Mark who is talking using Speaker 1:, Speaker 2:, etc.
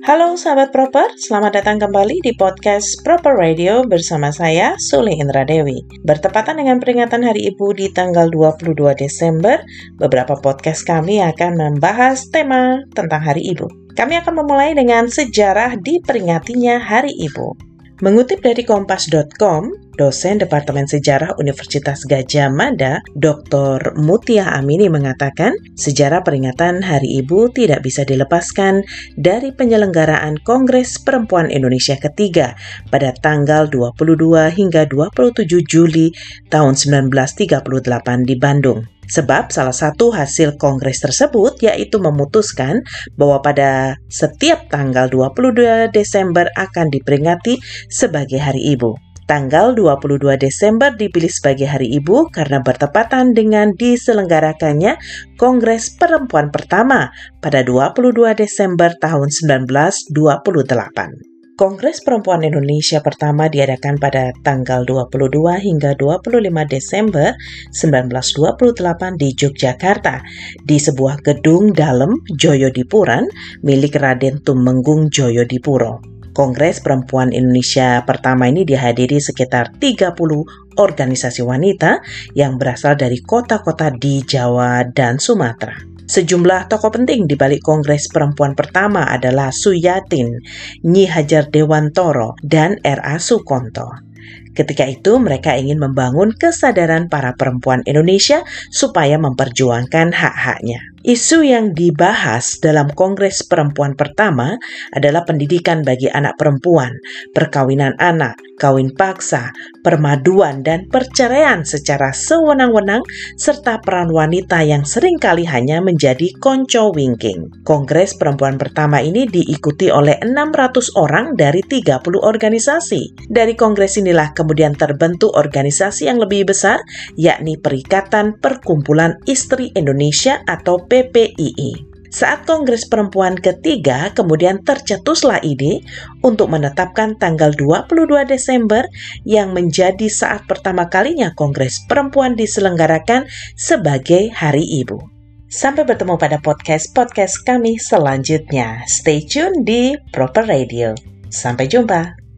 Speaker 1: Halo sahabat proper, selamat datang kembali di podcast Proper Radio bersama saya Sule Indra Dewi. Bertepatan dengan peringatan Hari Ibu di tanggal 22 Desember, beberapa podcast kami akan membahas tema tentang Hari Ibu. Kami akan memulai dengan sejarah diperingatinya Hari Ibu. Mengutip dari kompas.com, dosen Departemen Sejarah Universitas Gajah Mada, Dr. Mutia Amini mengatakan, sejarah peringatan Hari Ibu tidak bisa dilepaskan dari penyelenggaraan Kongres Perempuan Indonesia ketiga pada tanggal 22 hingga 27 Juli tahun 1938 di Bandung. Sebab salah satu hasil kongres tersebut yaitu memutuskan bahwa pada setiap tanggal 22 Desember akan diperingati sebagai Hari Ibu. Tanggal 22 Desember dipilih sebagai Hari Ibu karena bertepatan dengan diselenggarakannya Kongres Perempuan pertama pada 22 Desember tahun 1928. Kongres Perempuan Indonesia pertama diadakan pada tanggal 22 hingga 25 Desember 1928 di Yogyakarta di sebuah gedung dalam Joyodipuran milik Raden Tumenggung Joyodipuro. Kongres Perempuan Indonesia pertama ini dihadiri sekitar 30 organisasi wanita yang berasal dari kota-kota di Jawa dan Sumatera. Sejumlah tokoh penting di balik Kongres Perempuan pertama adalah Suyatin, Nyi Hajar Dewantoro, dan R.A. Sukonto. Ketika itu, mereka ingin membangun kesadaran para perempuan Indonesia supaya memperjuangkan hak-haknya. Isu yang dibahas dalam Kongres Perempuan pertama adalah pendidikan bagi anak perempuan, perkawinan anak, kawin paksa, permaduan, dan perceraian secara sewenang-wenang, serta peran wanita yang sering kali hanya menjadi konco wingking. Kongres Perempuan pertama ini diikuti oleh 600 orang dari 30 organisasi. Dari kongres inilah kemudian terbentuk organisasi yang lebih besar, yakni Perikatan Perkumpulan Istri Indonesia atau PPII. Saat Kongres Perempuan ketiga kemudian tercetuslah ide untuk menetapkan tanggal 22 Desember yang menjadi saat pertama kalinya Kongres Perempuan diselenggarakan sebagai Hari Ibu. Sampai bertemu pada podcast-podcast kami selanjutnya. Stay tune di Proper Radio. Sampai jumpa.